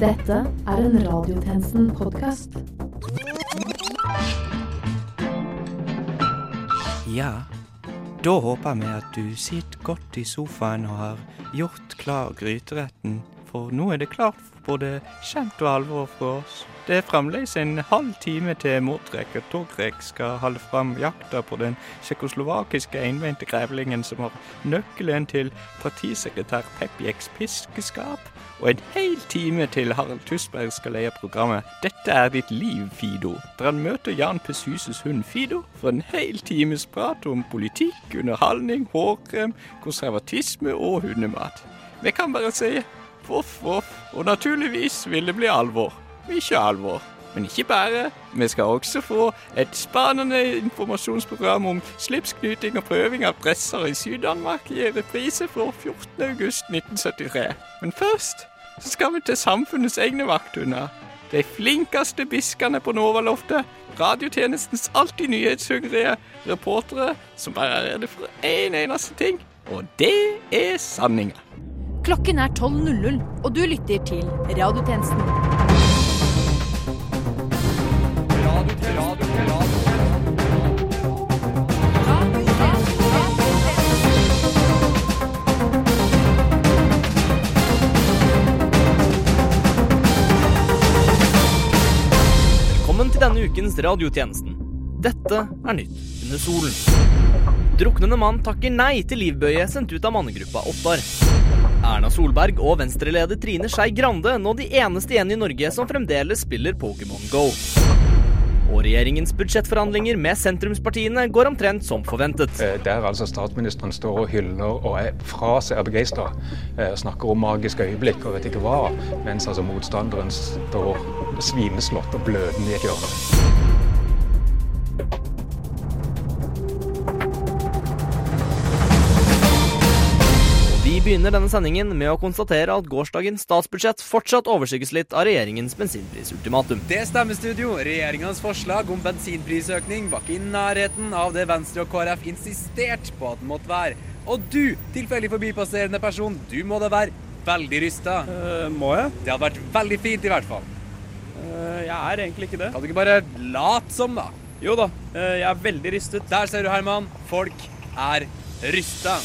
Dette er en Radiotjenesten-podkast. Ja, da håper vi at du sitter godt i sofaen og har gjort klar gryteretten, for nå er det klart for både kjent og alvor for oss. Det er fremdeles en halv time til Mordrek og Togrek skal holde fram jakta på den tsjekkoslovakiske envendte grevlingen som har nøkkelen til partisekretær Pepjeks piskeskap, og en hel time til Harald Tusberg skal leie programmet Dette er ditt liv, Fido, der han møter Jan Peshuses hund Fido for en hel times prat om politikk, underholdning, hårkrem, konservatisme og hundemat. Vi kan bare si voff, voff, og naturligvis vil det bli alvor. Mye alvor. Men ikke bare. Vi skal også få et spennende informasjonsprogram om slipsknyting og prøving av presser i Syd-Danmark i reprise for 14.8.1973. Men først så skal vi til samfunnets egne vakthunder. De flinkeste biskene på Novaloftet. Radiotjenestens alltid nyhetshungrige reportere som bare er redde for én en eneste ting, og det er sanninga. Klokken er 12.00, og du lytter til Radiotjenesten. Velkommen til denne ukens Radiotjenesten. Dette er Nytt under solen. Druknende mann takker nei til livbøye sendt ut av mannegruppa Ottar. Erna Solberg og venstreleder Trine Skei Grande nå de eneste igjen i Norge som fremdeles spiller Pokémon Go. Og regjeringens budsjettforhandlinger med sentrumspartiene går omtrent som forventet. Eh, Der altså statsministeren står og hyller og er fra seg er begeistra. Snakker om magiske øyeblikk og vet ikke hva. Mens altså motstanderen står svimeslått og blødende i et hjørne. Begynner denne sendingen med å konstatere at gårsdagens statsbudsjett fortsatt overskygges litt av regjeringens bensinprisultimatum. Det stemmer, studio. Regjeringas forslag om bensinprisøkning var ikke i nærheten av det Venstre og KrF insisterte på at den måtte være. Og du, tilfeldig forbipasserende person, du må da være veldig rysta. må jeg? Det hadde vært veldig fint, i hvert fall. Uh, jeg er egentlig ikke det. Kan du ikke bare late som, da? Jo da, uh, jeg er veldig rystet. Der ser du, Herman. Folk er rysta.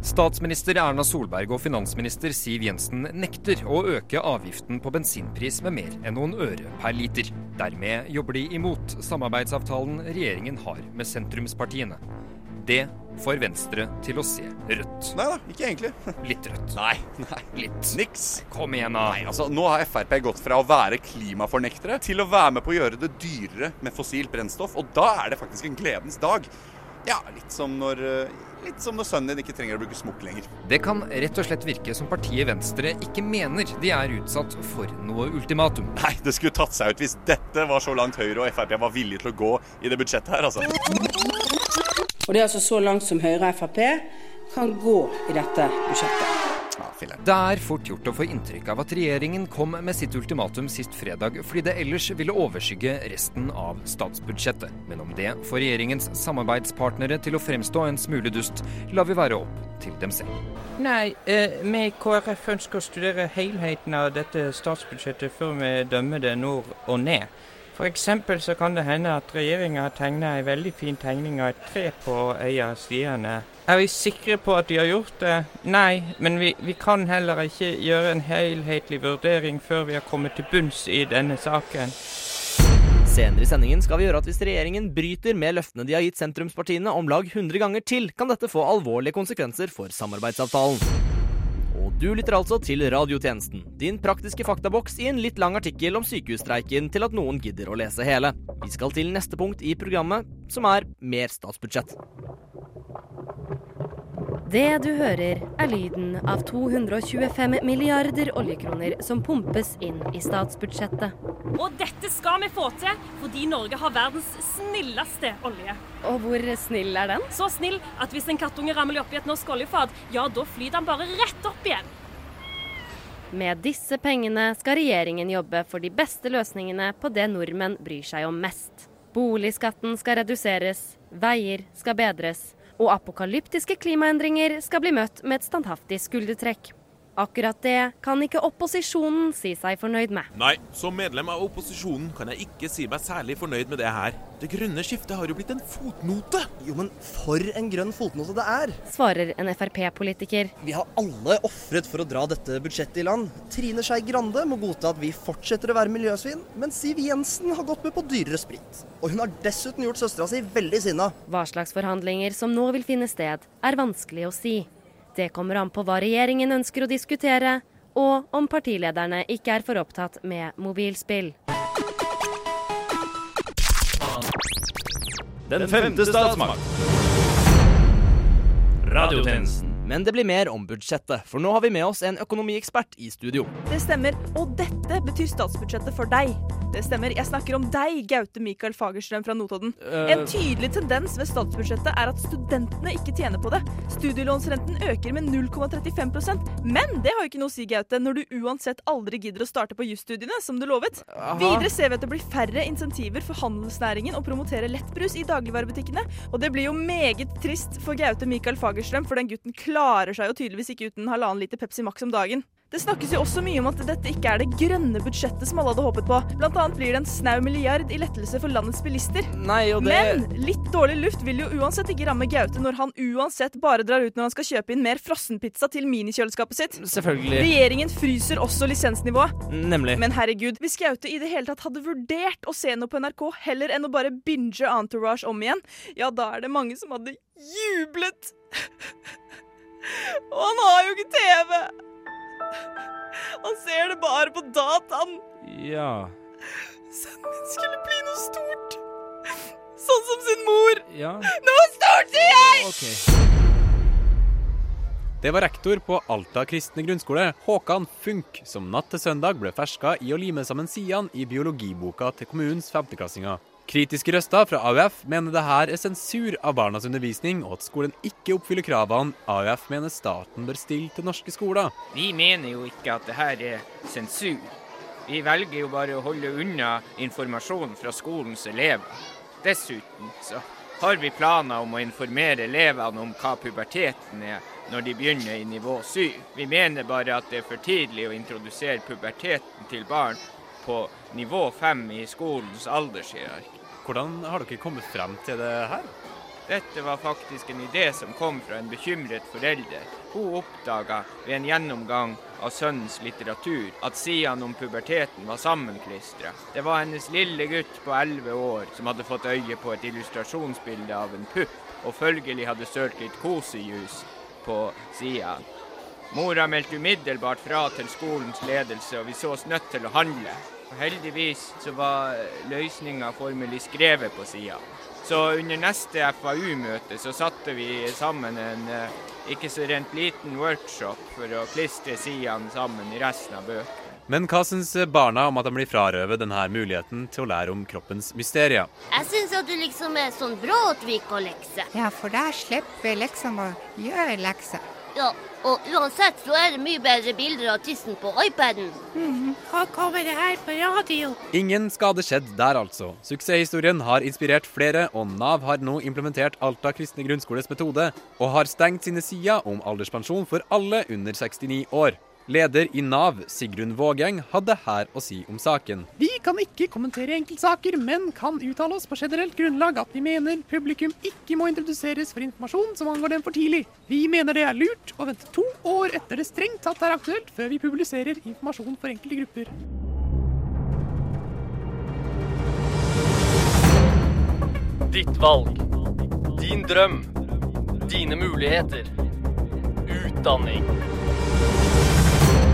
Statsminister Erna Solberg og finansminister Siv Jensen nekter å øke avgiften på bensinpris med mer enn noen øre per liter. Dermed jobber de imot samarbeidsavtalen regjeringen har med sentrumspartiene. Det får Venstre til å se rødt. Nei da, ikke egentlig. Litt rødt. Nei, nei. Litt. Niks. Kom igjen, da. Nei, altså, Nå har Frp gått fra å være klimafornektere til å være med på å gjøre det dyrere med fossilt brennstoff, og da er det faktisk en gledens dag. Ja, litt som når, eh, litt som når sønnen din ikke trenger å bruke smokk lenger. Det kan rett og slett virke som partiet Venstre ikke mener de er utsatt for noe ultimatum. Nei, det skulle tatt seg ut hvis dette var så langt Høyre og Frp var villige til å gå i det budsjettet her, altså. Og det er altså så langt som Høyre og Frp kan gå i dette budsjettet. Filler'n. Det er fort gjort å få inntrykk av at regjeringen kom med sitt ultimatum sist fredag fordi det ellers ville overskygge resten av statsbudsjettet. Men om det får regjeringens samarbeidspartnere til å fremstå en smule dust, lar vi være opp til dem selv. Nei, eh, vi i KrF ønsker å studere helheten av dette statsbudsjettet før vi dømmer det nord og ned. Eksempel så kan det hende at regjeringa har tegna ei veldig fin tegning av et tre på øya sidene. Er vi sikre på at de har gjort det? Nei, men vi, vi kan heller ikke gjøre en helhetlig vurdering før vi har kommet til bunns i denne saken. Senere i sendingen skal vi gjøre at hvis regjeringen bryter med løftene de har gitt sentrumspartiene om lag 100 ganger til, kan dette få alvorlige konsekvenser for samarbeidsavtalen. Og du lytter altså til Radiotjenesten, din praktiske faktaboks i en litt lang artikkel om sykehusstreiken til at noen gidder å lese hele. Vi skal til neste punkt i programmet, som er mer statsbudsjett. Det du hører, er lyden av 225 milliarder oljekroner som pumpes inn i statsbudsjettet. Og dette skal vi få til fordi Norge har verdens snilleste olje. Og hvor snill er den? Så snill at hvis en kattunge ramler oppi et norsk oljefat, ja, da flyr den bare rett opp igjen. Med disse pengene skal regjeringen jobbe for de beste løsningene på det nordmenn bryr seg om mest. Boligskatten skal reduseres, veier skal bedres, og apokalyptiske klimaendringer skal bli møtt med et standhaftig skuldertrekk. Akkurat det kan ikke opposisjonen si seg fornøyd med. Nei, som medlem av opposisjonen kan jeg ikke si meg særlig fornøyd med det her. Det grønne skiftet har jo blitt en fotnote. Jo, men for en grønn fotnote det er. Svarer en Frp-politiker. Vi har alle ofret for å dra dette budsjettet i land. Trine Skei Grande må godta at vi fortsetter å være miljøsvin, mens Siv Jensen har gått med på dyrere sprit. Og hun har dessuten gjort søstera si veldig sinna. Hva slags forhandlinger som nå vil finne sted, er vanskelig å si. Det kommer an på hva regjeringen ønsker å diskutere, og om partilederne ikke er for opptatt med mobilspill. Den femte statsmakt. Radiotjenesten. Men det blir mer om budsjettet, for nå har vi med oss en økonomiekspert i studio. Det stemmer, og dette betyr statsbudsjettet for deg. Det stemmer, jeg snakker om deg, Gaute Mikael Fagerstrøm fra Notodden. Uh... En tydelig tendens ved statsbudsjettet er at studentene ikke tjener på det. Studielånsrenten øker med 0,35% men det har jo ikke noe å si, Gaute, når du uansett aldri gidder å starte på jusstudiene, som du lovet. Aha. Videre ser vi at det blir færre insentiver for handelsnæringen å promotere lettbrus i dagligvarebutikkene, og det blir jo meget trist for Gaute Mikael Fagerstrøm, for den gutten klarer seg jo tydeligvis ikke uten halvannen liter Pepsi Max om dagen. Det snakkes jo også mye om at dette ikke er det grønne budsjettet som alle hadde håpet på. Blant annet blir det en snau milliard i lettelse for landets bilister. Nei, og det Men litt dårlig luft vil jo uansett ikke ramme Gaute når han uansett bare drar ut når han skal kjøpe inn mer frossenpizza til minikjøleskapet sitt. Selvfølgelig. Regjeringen fryser også lisensnivået. Nemlig. Men herregud, hvis Gaute i det hele tatt hadde vurdert å se noe på NRK heller enn å bare binge Entourage om igjen, ja, da er det mange som hadde jublet. Og han har jo ikke TV! Han ser det bare på dataen. Ja. Sønnen min skulle bli noe stort. Sånn som sin mor. Ja. Noe stort, sier jeg! Det var rektor på Alta kristne grunnskole, Håkan Funk, som natt til søndag ble ferska i å lime sammen sidene i biologiboka til kommunens femteklassinger. Kritiske røster fra AUF mener det her er sensur av barnas undervisning, og at skolen ikke oppfyller kravene AUF mener staten bør stille til norske skoler. Vi mener jo ikke at det her er sensur. Vi velger jo bare å holde unna informasjon fra skolens elever. Dessuten så har vi planer om å informere elevene om hva puberteten er når de begynner i nivå 7. Vi mener bare at det er for tidlig å introdusere puberteten til barn på nivå fem i skolens aldershierarki. Hvordan har dere kommet frem til det her? Dette var faktisk en idé som kom fra en bekymret forelder. Hun oppdaga ved en gjennomgang av sønnens litteratur at sidene om puberteten var sammenklistra. Det var hennes lille gutt på 11 år som hadde fått øye på et illustrasjonsbilde av en pupp, og følgelig hadde sølt litt kosejus på sidene. Mora meldte umiddelbart fra til skolens ledelse, og vi så oss nødt til å handle. Heldigvis så var løsninga formelig skrevet på sida. Så under neste FAU-møte så satte vi sammen en eh, ikke så rent liten workshop for å klistre sidene sammen i resten av bøkene. Men hva syns barna om at de blir frarøvet denne muligheten til å lære om kroppens mysterier? Jeg syns at det liksom er sånn bra at vi ikke har lekser. Ja, for der slipper vi liksom å gjøre lekser. Ja, og uansett så er det mye bedre bilder av tissen på iPaden. Mm, Hva kommer det her på radio? Ingen skade skjedd der, altså. Suksesshistorien har inspirert flere, og Nav har nå implementert Alta kristne grunnskoles metode, og har stengt sine sider om alderspensjon for alle under 69 år. Leder i Nav, Sigrun Vågeng, hadde her å si om saken. Vi kan ikke kommentere enkeltsaker, men kan uttale oss på generelt grunnlag at vi mener publikum ikke må introduseres for informasjon som angår dem for tidlig. Vi mener det er lurt å vente to år etter det strengt tatt er aktuelt, før vi publiserer informasjon for enkelte grupper. Ditt valg. Din drøm. Dine muligheter. Utdanning.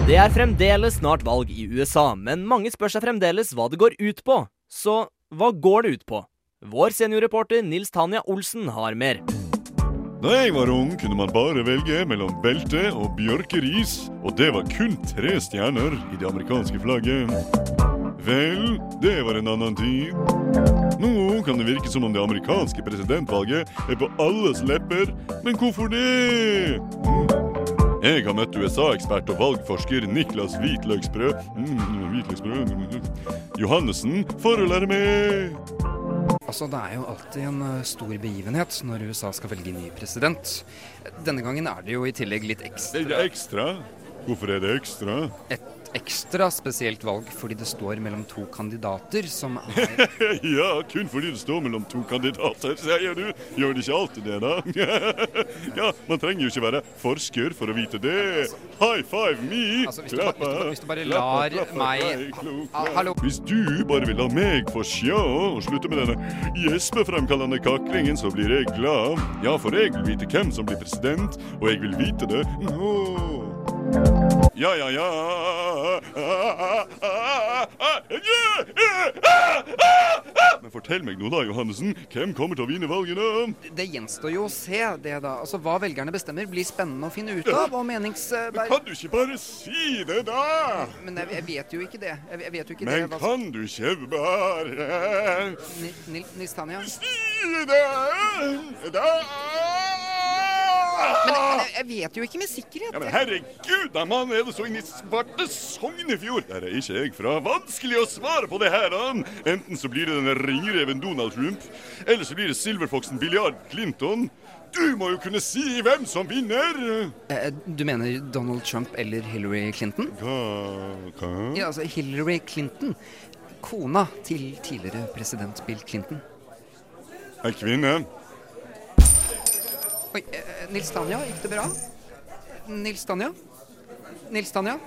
Det er fremdeles snart valg i USA, men mange spør seg fremdeles hva det går ut på. Så hva går det ut på? Vår seniorreporter Nils Tanja Olsen har mer. Da jeg var ung, kunne man bare velge mellom belte og bjørkeris, og det var kun tre stjerner i det amerikanske flagget. Vel, det var en annen tid. Nå kan det virke som om det amerikanske presidentvalget er på alles lepper, men hvorfor det? Mm. Jeg har møtt USA-ekspert og valgforsker Niklas Hvitløksbrød mm, Hvitløksbrød Johannessen for å lære meg. Altså, Det er jo alltid en uh, stor begivenhet når USA skal velge ny president. Denne gangen er det jo i tillegg litt ekstra. Det er ekstra? Hvorfor er det ekstra? Et ekstra spesielt valg fordi det står mellom to kandidater som er ja, kun fordi det står mellom to kandidater, sier du. Gjør det ikke alltid det, da? ja, man trenger jo ikke være forsker for å vite det. High five me! Altså, hvis du ba- hvis du hvis du bare lar meg- hallo. Hvis du bare vil la meg få sjå og slutte med denne gjespefremkallende kaklingen, så blir jeg glad. Ja, for jeg vil vite hvem som blir president, og jeg vil vite det nå. Ja, ja, ja. Men fortell meg nå da, Johannessen. Hvem kommer til å vinne valgene? Det gjenstår jo å se, det da. Altså, Hva velgerne bestemmer, blir spennende å finne ut av. Og menings... eh, Men kan du ikke bare si det, da? Men jeg, jeg vet jo ikke det. Jeg, jeg vet jo ikke Men det. Men kan du ikke bare Ni- Nils Tanja? si det? Da? Men jeg, jeg vet jo ikke med sikkerhet. Ja, men herregud, da mann er det så inn i svarte Sognefjord. Der er ikke jeg fra. Vanskelig å svare på det her, han. Enten så blir det den ringreven Donald Trump, eller så blir det silverfoxen Billiard Clinton. Du må jo kunne si hvem som vinner! Eh, Du mener Donald Trump eller Hillary Clinton? Hva? Hva? Ja, altså Hillary Clinton. Kona til tidligere president Bill Clinton. Ei kvinne. Oi, eh, Nils Tanja, gikk det bra? Nils Tanja? Nils Tanja?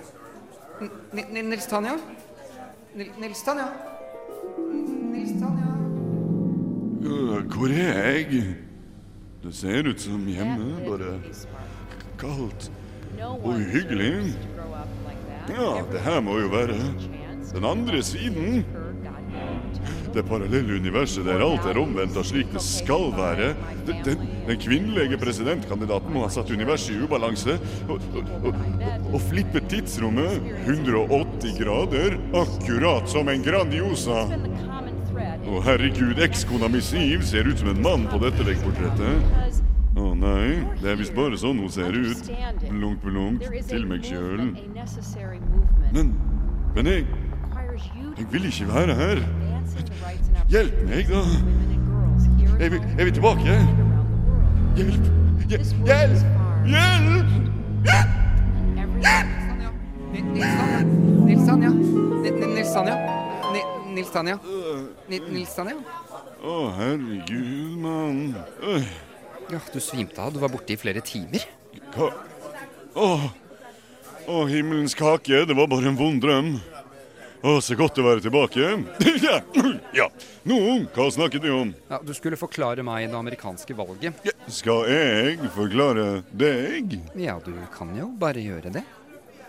Nils Tanja? Nils Tanja? Nils Tanja? Hvor er jeg? Det ser ut som hjemme, bare kaldt og uhyggelig. Ja, det her må jo være den andre siden. Det parallelle universet der alt er omvendt av slik det skal være. Den, den, den kvinnelige presidentkandidaten må ha satt universet i ubalanse og, og, og, og flippet tidsrommet 180 grader, akkurat som en Grandiosa. Å herregud, ekskona mi Siv ser ut som en mann på dette veggportrettet. Å nei, det er visst bare sånn hun ser ut. Blunk, blunk, til meg sjøl. Men, men jeg Jeg vil ikke være her. Hjelp meg, da. Jeg vil, er vi tilbake. Hjelp! Hjelp! Hjelp! Nils Tanja? Ni- ni- Nils Tanja? Nils Tanja? Nils Tanja? Å, herregud, mann. Ja, du svimte av. Du var borte i flere timer. Hva Å, å, himmelens kake. Det var bare en vond drøm. Å, så godt å være tilbake. ja. ja. Nå, hva snakket vi om? Ja, Du skulle forklare meg det amerikanske valget. Skal jeg forklare deg? Ja, du kan jo bare gjøre det.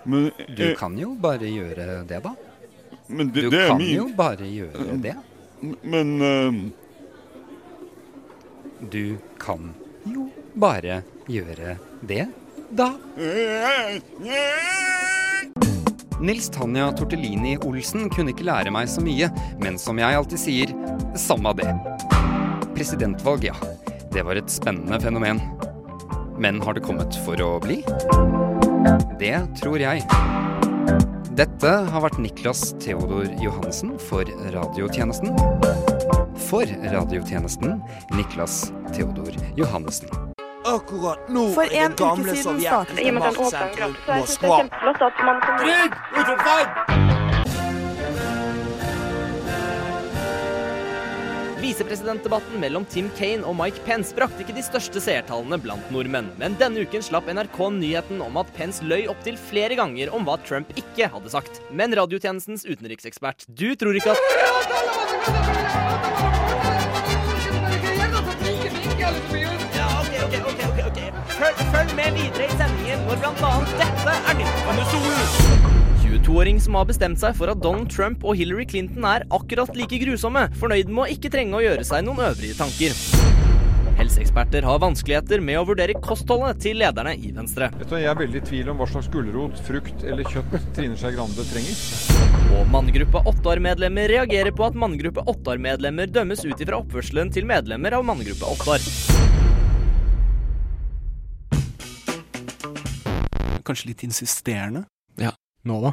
Men Du jeg- kan jo bare gjøre det, da. Men det, Du det er kan jo bare gjøre det. Men uh... Du kan jo bare gjøre det, da. Nils Tanja Tortellini Olsen kunne ikke lære meg så mye, men som jeg alltid sier, samme det. Presidentvalg, ja. Det var et spennende fenomen. Men har det kommet for å bli? Det tror jeg. Dette har vært Niklas Theodor Johansen for radiotjenesten. For radiotjenesten Niklas Theodor Johannessen. Akkurat nå For er en det gamle sovjetiske maktsentrum Moskva. Krig! at man kan- Rygg! Ut av vei! Visepresidentdebatten mellom Tim Kaine og Mike Pence brakte ikke de største seertallene blant nordmenn, men denne uken slapp NRK nyheten om at Pence løy opptil flere ganger om hva Trump ikke hadde sagt. Men radiotjenestens utenriksekspert, du tror ikke at Følg, med videre i sendingen hvor annet dette er nytt under solen. 22-åring som har bestemt seg for at Donald Trump og Hillary Clinton er akkurat like grusomme, fornøyd med å ikke trenge å gjøre seg noen øvrige tanker. Helseeksperter har vanskeligheter med å vurdere kostholdet til lederne i Venstre. Jeg er veldig i tvil om hva slags gulrot, frukt eller kjøtt Trine Skei Grande trenger. Og manngruppe Ottar-medlemmer reagerer på at manngruppe Ottar-medlemmer dømmes ut ifra oppførselen til medlemmer av manngruppe Ottar. Kanskje litt insisterende? Ja. Nå, da?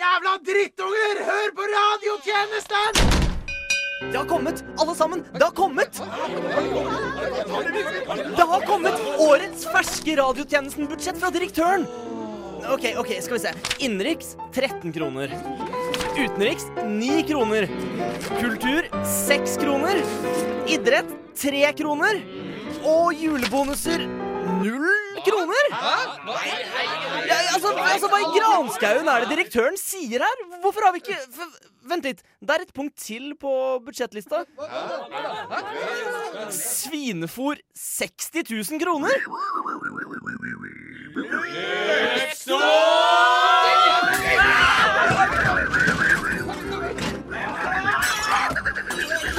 Jævla drittunger! Hør på radiotjenesten! Det har kommet, alle sammen! Det har kommet! Det har kommet årets ferske radiotjenesten-budsjett fra direktøren! OK, ok, skal vi se. Innenriks 13 kroner. Utenriks 9 kroner. Kultur 6 kroner. Idrett 3 kroner. Og julebonuser null kroner! Ja, altså, altså, Hva i granskauen er det direktøren sier her? Hvorfor har vi ikke Vent litt. Det er et punkt til på budsjettlista. Svinefôr 60 000 kroner!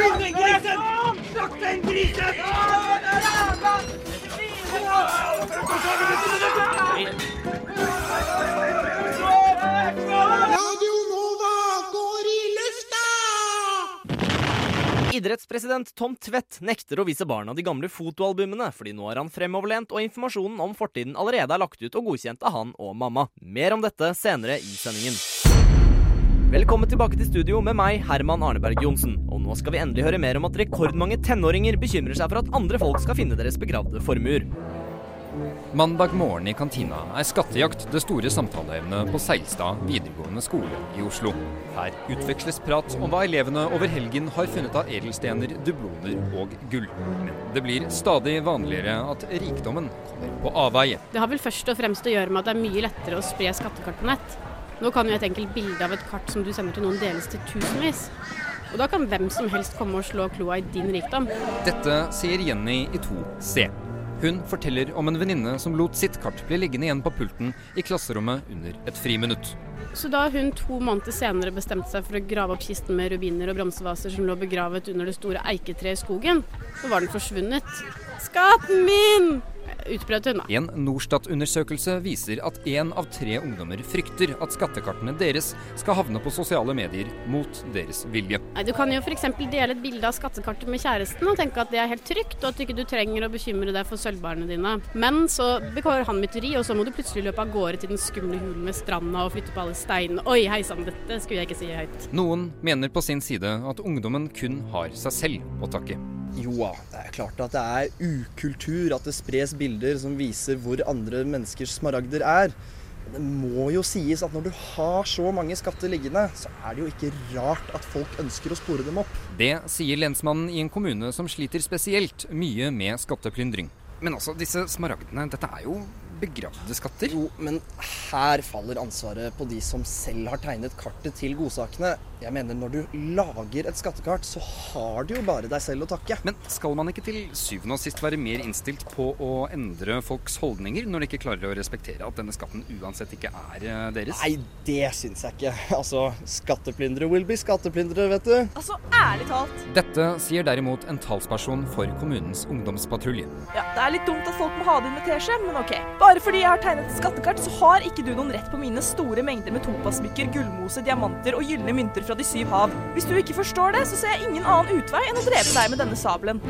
Radio Nova går i lufta! Idrettspresident Tom Tvedt nekter å vise barna de gamle fotoalbumene, fordi nå er han fremoverlent og informasjonen om fortiden allerede er lagt ut og godkjent av han og mamma. Mer om dette senere i sendingen. Velkommen tilbake til studio med meg, Herman Arneberg Johnsen. Og nå skal vi endelig høre mer om at rekordmange tenåringer bekymrer seg for at andre folk skal finne deres begravde formuer. Mandag morgen i kantina er skattejakt det store samtaleemnet på Seilstad videregående skole i Oslo. Her utveksles prat om hva elevene over helgen har funnet av edelstener, dubloner og gull. Men det blir stadig vanligere at rikdommen kommer på avveie. Det har vel først og fremst å gjøre med at det er mye lettere å spre skattekart på nett. Nå kan jo et enkelt bilde av et kart som du sender til noen deles til tusenvis. Og da kan hvem som helst komme og slå kloa i din rikdom. Dette sier Jenny i 2C. Hun forteller om en venninne som lot sitt kart bli liggende igjen på pulten i klasserommet under et friminutt. Så da hun to måneder senere bestemte seg for å grave opp kisten med rubiner og bronsevaser som lå begravet under det store eiketreet i skogen, så var den forsvunnet. Skatten min! Utbrøt hun da. En Norstat-undersøkelse viser at én av tre ungdommer frykter at skattekartene deres skal havne på sosiale medier mot deres vilje. Nei, Du kan jo f.eks. dele et bilde av skattekartet med kjæresten og tenke at det er helt trygt, og at ikke du trenger å bekymre deg for sølvbarene dine. Men så begår han mytteri, og så må du plutselig løpe av gårde til den skumle hulen ved stranda og flytte på alle steinene. Oi, hei sann, dette skulle jeg ikke si høyt. Noen mener på sin side at ungdommen kun har seg selv å takke. Jo det er klart at det er ukultur at det spres bilder som viser hvor andre menneskers smaragder er. Men det må jo sies at når du har så mange skatter liggende, så er det jo ikke rart at folk ønsker å spore dem opp. Det sier lensmannen i en kommune som sliter spesielt mye med skatteplyndring. Men altså, disse smaragdene, dette er jo begravde skatter. Jo, men her faller ansvaret på de som selv har tegnet kartet til godsakene. Jeg mener, når du lager et skattekart, så har du jo bare deg selv å takke. Men skal man ikke til syvende og sist være mer innstilt på å endre folks holdninger, når de ikke klarer å respektere at denne skatten uansett ikke er eh, deres? Nei, det syns jeg ikke. Altså, skatteplyndere will be skatteplyndere, vet du. Altså, ærlig talt. Dette sier derimot en talsperson for kommunens ungdomspatrulje. Ja, Det er litt dumt at folk må ha det inn med teskje, men ok. Bare fordi jeg har tegnet et skattekart, så har ikke du noen rett på mine store mengder med topasmykker, gullmose, diamanter og gylne mynter fra de syv hav. Hvis du ikke forstår det, så ser jeg ingen annen utvei enn å drepe deg med denne sabelen.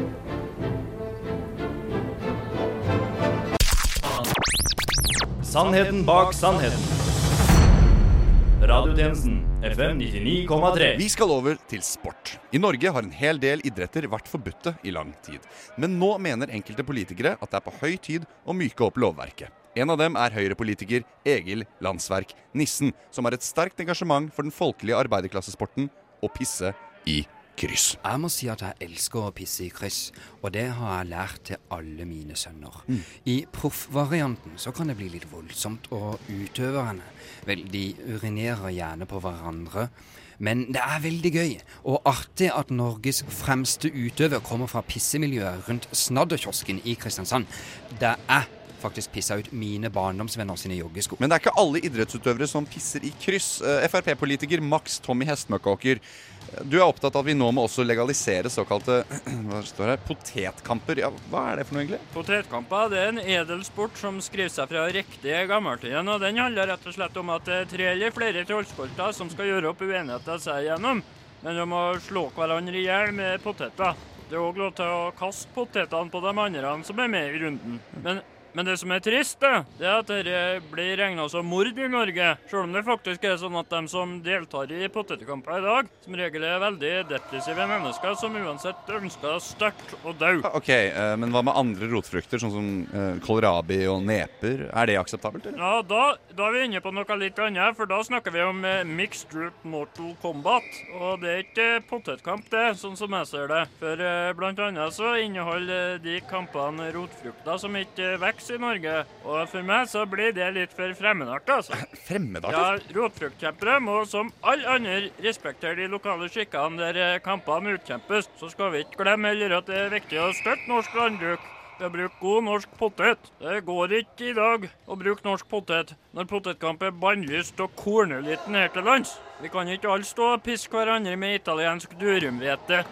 Sannheten bak sannheten. Radiotjenesten FM 99,3. Vi skal over til sport. I Norge har en hel del idretter vært forbudte i lang tid. Men nå mener enkelte politikere at det er på høy tid å myke opp lovverket. En av dem er Høyre-politiker Egil Landsverk Nissen, som har et sterkt engasjement for den folkelige arbeiderklassesporten å pisse i kryss. Jeg må si at jeg elsker å pisse i kryss, og det har jeg lært til alle mine sønner. Mm. I proffvarianten så kan det bli litt voldsomt, og utøverne, vel, de urinerer gjerne på hverandre. Men det er veldig gøy og artig at Norges fremste utøver kommer fra pissemiljøet rundt Snadderkiosken i Kristiansand. Det jeg faktisk pissa ut mine barndomsvenner sine joggesko. Men det er ikke alle idrettsutøvere som pisser i kryss. Eh, Frp-politiker Max Tommy Hestmøkkåker, du er opptatt av at vi nå må også legalisere såkalte hva står her, potetkamper. Ja, hva er det for noe, egentlig? Potetkamper det er en edel sport som skriver seg fra riktig gammeltiden. og Den handler rett og slett om at det er tre eller flere trollskolter som skal gjøre opp uenigheter seg igjennom. Men de må slå hverandre i hjel med poteter. Det er òg lov til å kaste potetene på de andre som er med i runden. Men Men det som er trist, det er at dette blir regna som mord i Norge. Selv om det faktisk er sånn at de som deltar i potetkamper i dag, som regel er veldig depressive mennesker som uansett ønsker sterkt å dø. Ok, eh, Men hva med andre rotfrukter, sånn som eh, kålrabi og neper? Er det akseptabelt, eller? Ja, da, da er vi inne på noe litt annet, for da snakker vi om eh, mixed root mortal combat. Og det er ikke potetkamp, det, sånn som jeg ser det. For blant annet så inneholder de kampene rotfrukter som ikke vokser i Norge. Og for meg så blir det litt for fremmedartet, altså. Fremmedartet? Ja, rotfruktkjempere må som alle andre respektere de lokale skikkene der eh, kampene utkjempes. Så skal vi ikke glemme heller at det er viktig å støtte norsk landbruk. Å bruke god norsk potet. Det går ikke i dag å bruke norsk potet når potetkamp er bannlyst og korneliten her til lands. Vi kan ikke alle stå og piske hverandre med italiensk durumhvete.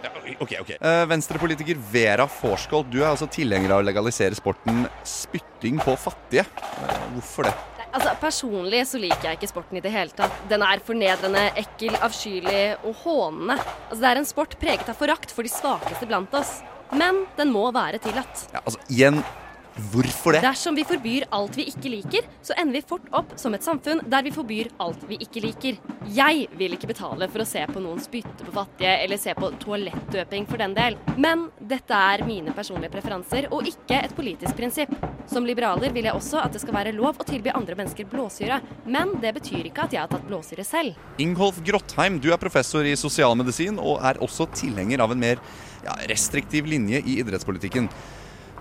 Ok, ok. Eh, Venstrepolitiker Vera Forskold du er altså tilhenger av å legalisere sporten spytting på fattige. Uh, Hvorfor det? Altså, Personlig så liker jeg ikke sporten i det hele tatt. Den er fornedrende, ekkel, avskyelig og hånende. Altså, Det er en sport preget av forakt for de svakeste blant oss. Men den må være tillatt. Ja, altså, igjen, hvorfor det? Dersom vi forbyr alt vi ikke liker, så ender vi fort opp som et samfunn der vi forbyr alt vi ikke liker. Jeg vil ikke betale for å se på noen spytte på fattige, eller se på toalettdøping for den del. Men dette er mine personlige preferanser, og ikke et politisk prinsipp. Som liberaler vil jeg også at det skal være lov å tilby andre mennesker blåsyre, men det betyr ikke at jeg har tatt blåsyre selv. Ingolf Grottheim, du er professor i sosialmedisin og er også tilhenger av en mer ja, restriktiv linje i idrettspolitikken.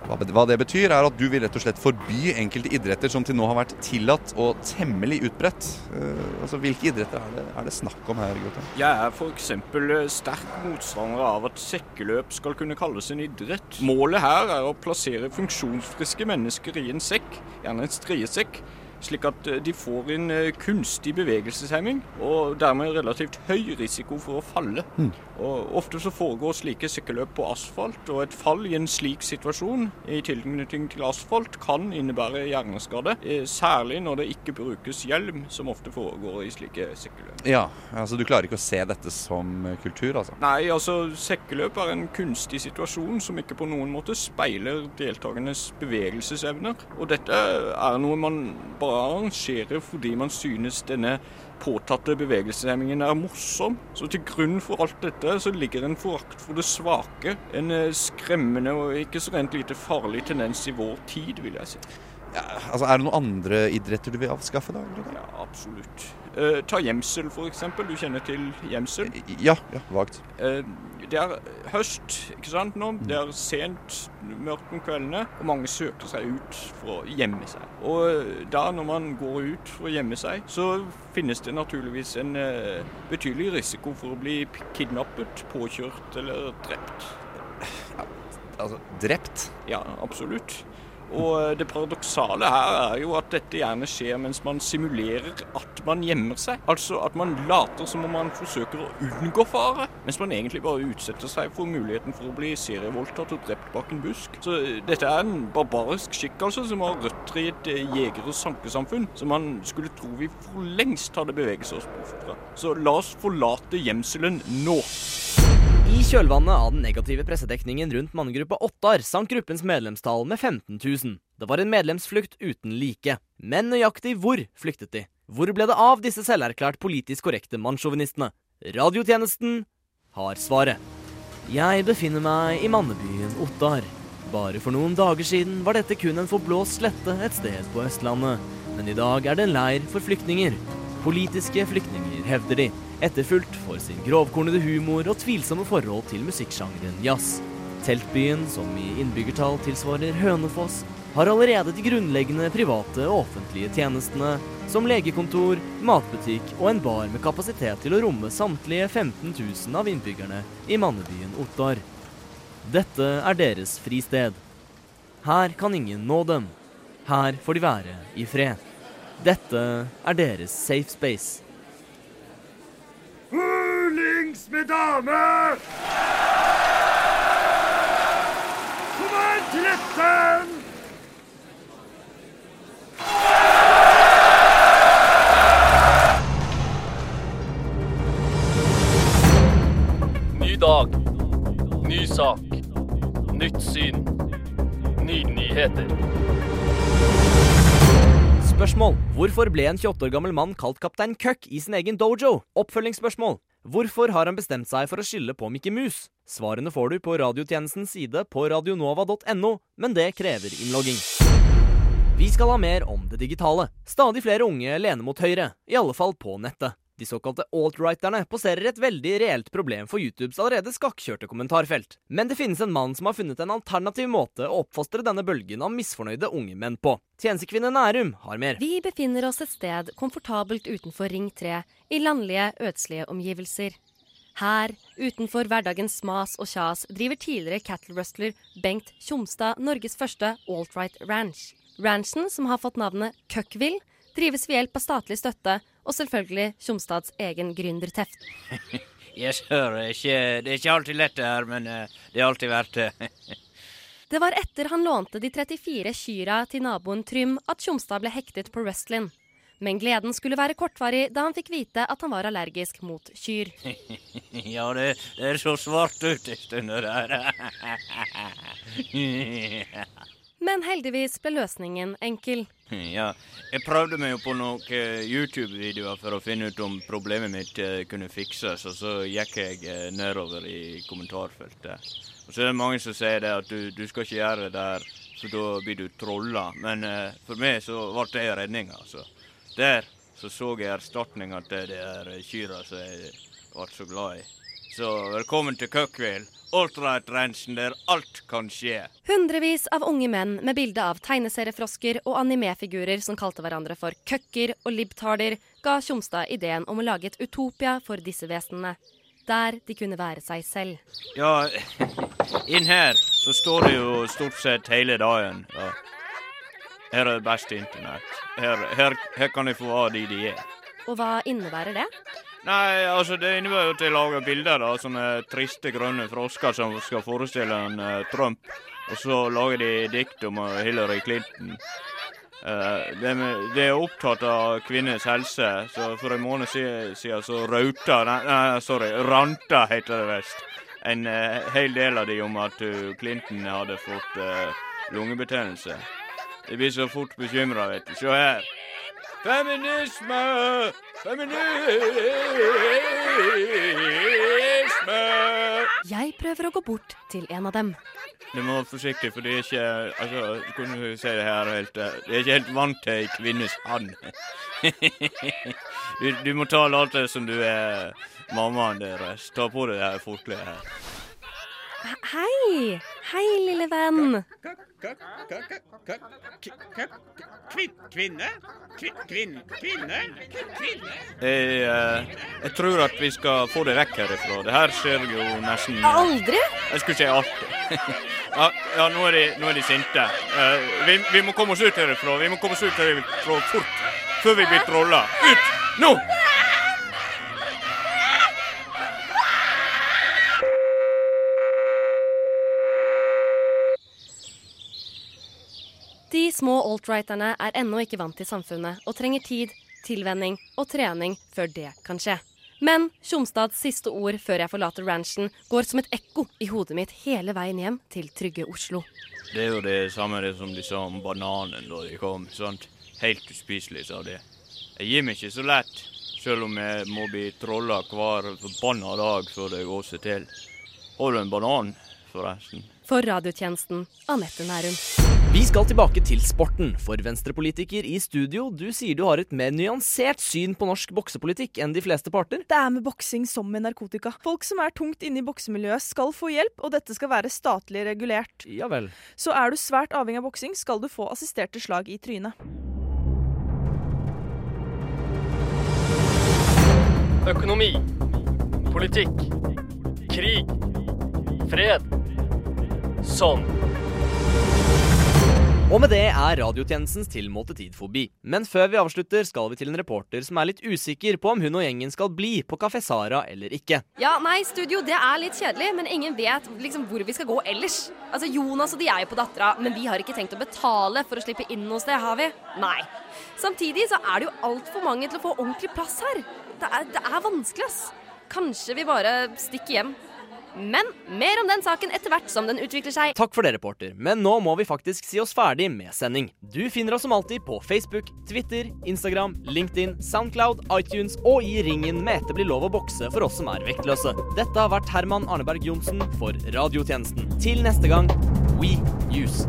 Hva det betyr, er at du vil rett og slett forby enkelte idretter som til nå har vært tillatt og temmelig utbredt. Uh, altså, Hvilke idretter er det, er det snakk om her, Grottheim? Jeg er f.eks. sterk motstander av at sekkeløp skal kunne kalles en idrett. Målet her er å plassere funksjonsfriske mennesker i en sekk, gjerne en striesekk, slik at eh, de får en eh, kunstig bevegelseshemming og dermed relativt høy risiko for å falle. Mm. Og Ofte så foregår slike sykkelløp på asfalt, og et fall i en slik situasjon i tilknytning til asfalt kan innebære hjerneskade, eh, særlig når det ikke brukes hjelm, som ofte foregår i slike sykkelløp. Ja, altså Du klarer ikke å se dette som kultur, altså? Nei, altså sekkeløp er en kunstig situasjon som ikke på noen måte speiler deltakernes bevegelsesevner. Og dette er noe man bare arrangerer fordi man synes denne påtatte bevegelseshemmingen er morsom. Så til grunn for alt dette så ligger en forakt for det svake. En eh, skremmende og ikke så rent lite farlig tendens i vår tid, vil jeg si. Ja, altså, Er det noen andre idretter du vil avskaffe, da? Eller? Ja, absolutt. Eh, ta gjemsel, f.eks. Du kjenner til gjemsel? Ja, ja, vagt. Eh, det er høst, ikke sant nå? Det er sent, mørkt om kveldene, og mange søker seg ut for å gjemme seg. Og eh, da, når man går ut for å gjemme seg, så finnes det naturligvis en eh, betydelig risiko for å bli kidnappet, påkjørt eller drept. Altså, drept? Ja, absolutt. Og eh, det paradoksale her er jo at dette gjerne skjer mens man simulerer at man gjemmer seg. Altså at man later som om man forsøker å unngå fare, mens man egentlig bare utsetter seg for muligheten for å bli serievoldtatt og drept bak en busk. Så eh, dette er en barbarisk skikk altså, som har røtter i et eh, jeger- og sankesamfunn, som man skulle tro vi for lengst hadde beveget oss bort fra. Så la oss forlate gjemselen nå. I kjølvannet av den negative pressedekningen rundt mannegruppa Ottar sank gruppens medlemstall med 15 000. Det var en medlemsflukt uten like. Men nøyaktig hvor flyktet de? Hvor ble det av disse selverklært politisk korrekte mannssjåvinistene? Radiotjenesten har svaret. Jeg befinner meg i mannebyen Ottar. Bare for noen dager siden var dette kun en forblåst slette et sted på Østlandet. Men i dag er det en leir for flyktninger. Politiske flyktninger, hevder de. Etterfulgt for sin grovkornede humor og tvilsomme forhold til musikksjangeren jazz. Teltbyen, som i innbyggertall tilsvarer Hønefoss, har allerede de grunnleggende private og offentlige tjenestene, som legekontor, matbutikk og en bar med kapasitet til å romme samtlige 15 000 av innbyggerne i mannebyen Ottar. Dette er deres fristed. Her kan ingen nå dem. Her får de være i fred. Dette er deres safe space. Hulings med dame! Kom her til! Ny dag. Ny sak. Nytt syn. Nye nyheter. Spørsmål. Hvorfor ble en 28 år gammel mann kalt kaptein Køkk i sin egen dojo? Oppfølgingsspørsmål. Hvorfor har han bestemt seg for å skylde på Mikke Mus? Svarene får du på radiotjenestens side på radionova.no, men det krever innlogging. Vi skal ha mer om det digitale. Stadig flere unge lener mot høyre, i alle fall på nettet. De såkalte alt-righterne poserer et veldig reelt problem for YouTubes allerede skakkjørte kommentarfelt. Men det finnes en mann som har funnet en alternativ måte å oppfostre denne bølgen av misfornøyde unge menn på. Tjenestekvinne Nærum har mer. Vi befinner oss et sted komfortabelt utenfor Ring 3, i landlige, ødslige omgivelser. Her, utenfor hverdagens mas og kjas, driver tidligere cattle rustler Bengt Tjomstad Norges første alt-right ranch. Ranchen, som har fått navnet Cuckville, drives ved hjelp av statlig støtte og selvfølgelig Tjomstads egen gründerteft. Jeg hører ikke Det er ikke alltid lett det her, men eh, det er alltid verdt det. Det var etter han lånte de 34 kyra til naboen Trym at Tjomstad ble hektet på wrestling. Men gleden skulle være kortvarig da han fikk vite at han var allergisk mot kyr. Ja, det, det er så svart ute en stund der. Men heldigvis ble løsningen enkel. Ja, jeg prøvde meg jo på noen eh, YouTube-videoer for å finne ut om problemet mitt eh, kunne fikses, og så gikk jeg eh, nedover i kommentarfeltet. Og så er det mange som sier det at du, du skal ikke gjøre det der, for da blir du trolla. Men uh, for meg så ble det redninga, altså. Der så så jeg erstatninga til de her kyrne som jeg ble så glad i. Så velkommen til Køkkville. Ultralight-ranchen der alt kan skje. Hundrevis av unge menn med bilde av tegneseriefrosker og animefigurer som kalte hverandre for køkker og libtarder, ga Tjomstad ideen om å lage et utopia for disse vesenene. Der de kunne være seg selv. Ja, inn her så står det jo stort sett hele dagen. Ja. Her er det beste internett. Her, her, her kan de få være de de er. Og hva innebærer det? Nei, altså det innebærer jo at jeg lager bilder av sånne triste grønne frosker som skal forestille en uh, Trump. Og så lager de dikt om eh, Hillary Clinton. Uh, det, med, det er opptatt av kvinners helse, så for en måned siden, så rauta Nei, nei, sorry, ranta, heter det visst. En uh, hel del av de om at Clinton hadde fått lungebetennelse. Jeg blir så fort bekymra, vet du. Se her. Feminisme! Feminisme! Jeg prøver å gå bort til en av dem. Du må være forsiktig, for det er ikke altså, kunne du se det her helt eh, Det er ikke helt vant til ei kvinnes hand. du, du må ta alt det som du er mammaen deres. Ta på deg det her forkleet her. Hei! Hei, lille venn. Kvin, kvinne? Kvin, kvin, kvinne? Kvinne? Jeg, jeg tror at vi skal få det vekk herifra. Det her skjer jo nesten Aldri? Jeg skulle si alltid. ja, ja, nå er de, nå er de sinte. Eh, vi, vi må komme oss ut herifra. Vi må komme oss ut herifra fort. Før vi blir trolla. Ut! Nå! Små alt-righterne er ennå ikke vant til samfunnet og trenger tid, tilvenning og trening før det kan skje. Men Tjomstads siste ord før jeg forlater ranchen, går som et ekko i hodet mitt hele veien hjem til trygge Oslo. Det er jo det samme det som de sa om bananen da de kom. sant? Helt uspiselig, sa de. Jeg gir meg ikke så lett, selv om jeg må bli trolla hver forbanna dag før det går seg til. Har du en banan, forresten? For radiotjenesten Anette Nærum. Vi skal tilbake til sporten, for venstrepolitiker i studio, du sier du har et mer nyansert syn på norsk boksepolitikk enn de fleste parter. Det er med boksing som med narkotika. Folk som er tungt inne i boksemiljøet skal få hjelp, og dette skal være statlig regulert. Ja vel. Så er du svært avhengig av boksing, skal du få assisterte slag i trynet. Økonomi. Politikk. Krig. Fred. Sånn. Og med det er radiotjenestens tilmålte tid forbi. Men før vi avslutter, skal vi til en reporter som er litt usikker på om hun og gjengen skal bli på Kafé Sara eller ikke. Ja, nei, studio, det er litt kjedelig, men ingen vet liksom hvor vi skal gå ellers. Altså, Jonas og de er jo på Dattera, men vi har ikke tenkt å betale for å slippe inn noe sted, har vi? Nei. Samtidig så er det jo altfor mange til å få ordentlig plass her. Det er, det er vanskelig, ass. Kanskje vi bare stikker hjem. Men mer om den saken etter hvert som den utvikler seg. Takk for det, reporter, men nå må vi faktisk si oss ferdig med sending. Du finner oss som alltid på Facebook, Twitter, Instagram, LinkedIn, Soundcloud, iTunes og i ringen med Etter blir lov å bokse for oss som er vektløse. Dette har vært Herman Arneberg Johnsen for Radiotjenesten. Til neste gang, We Use.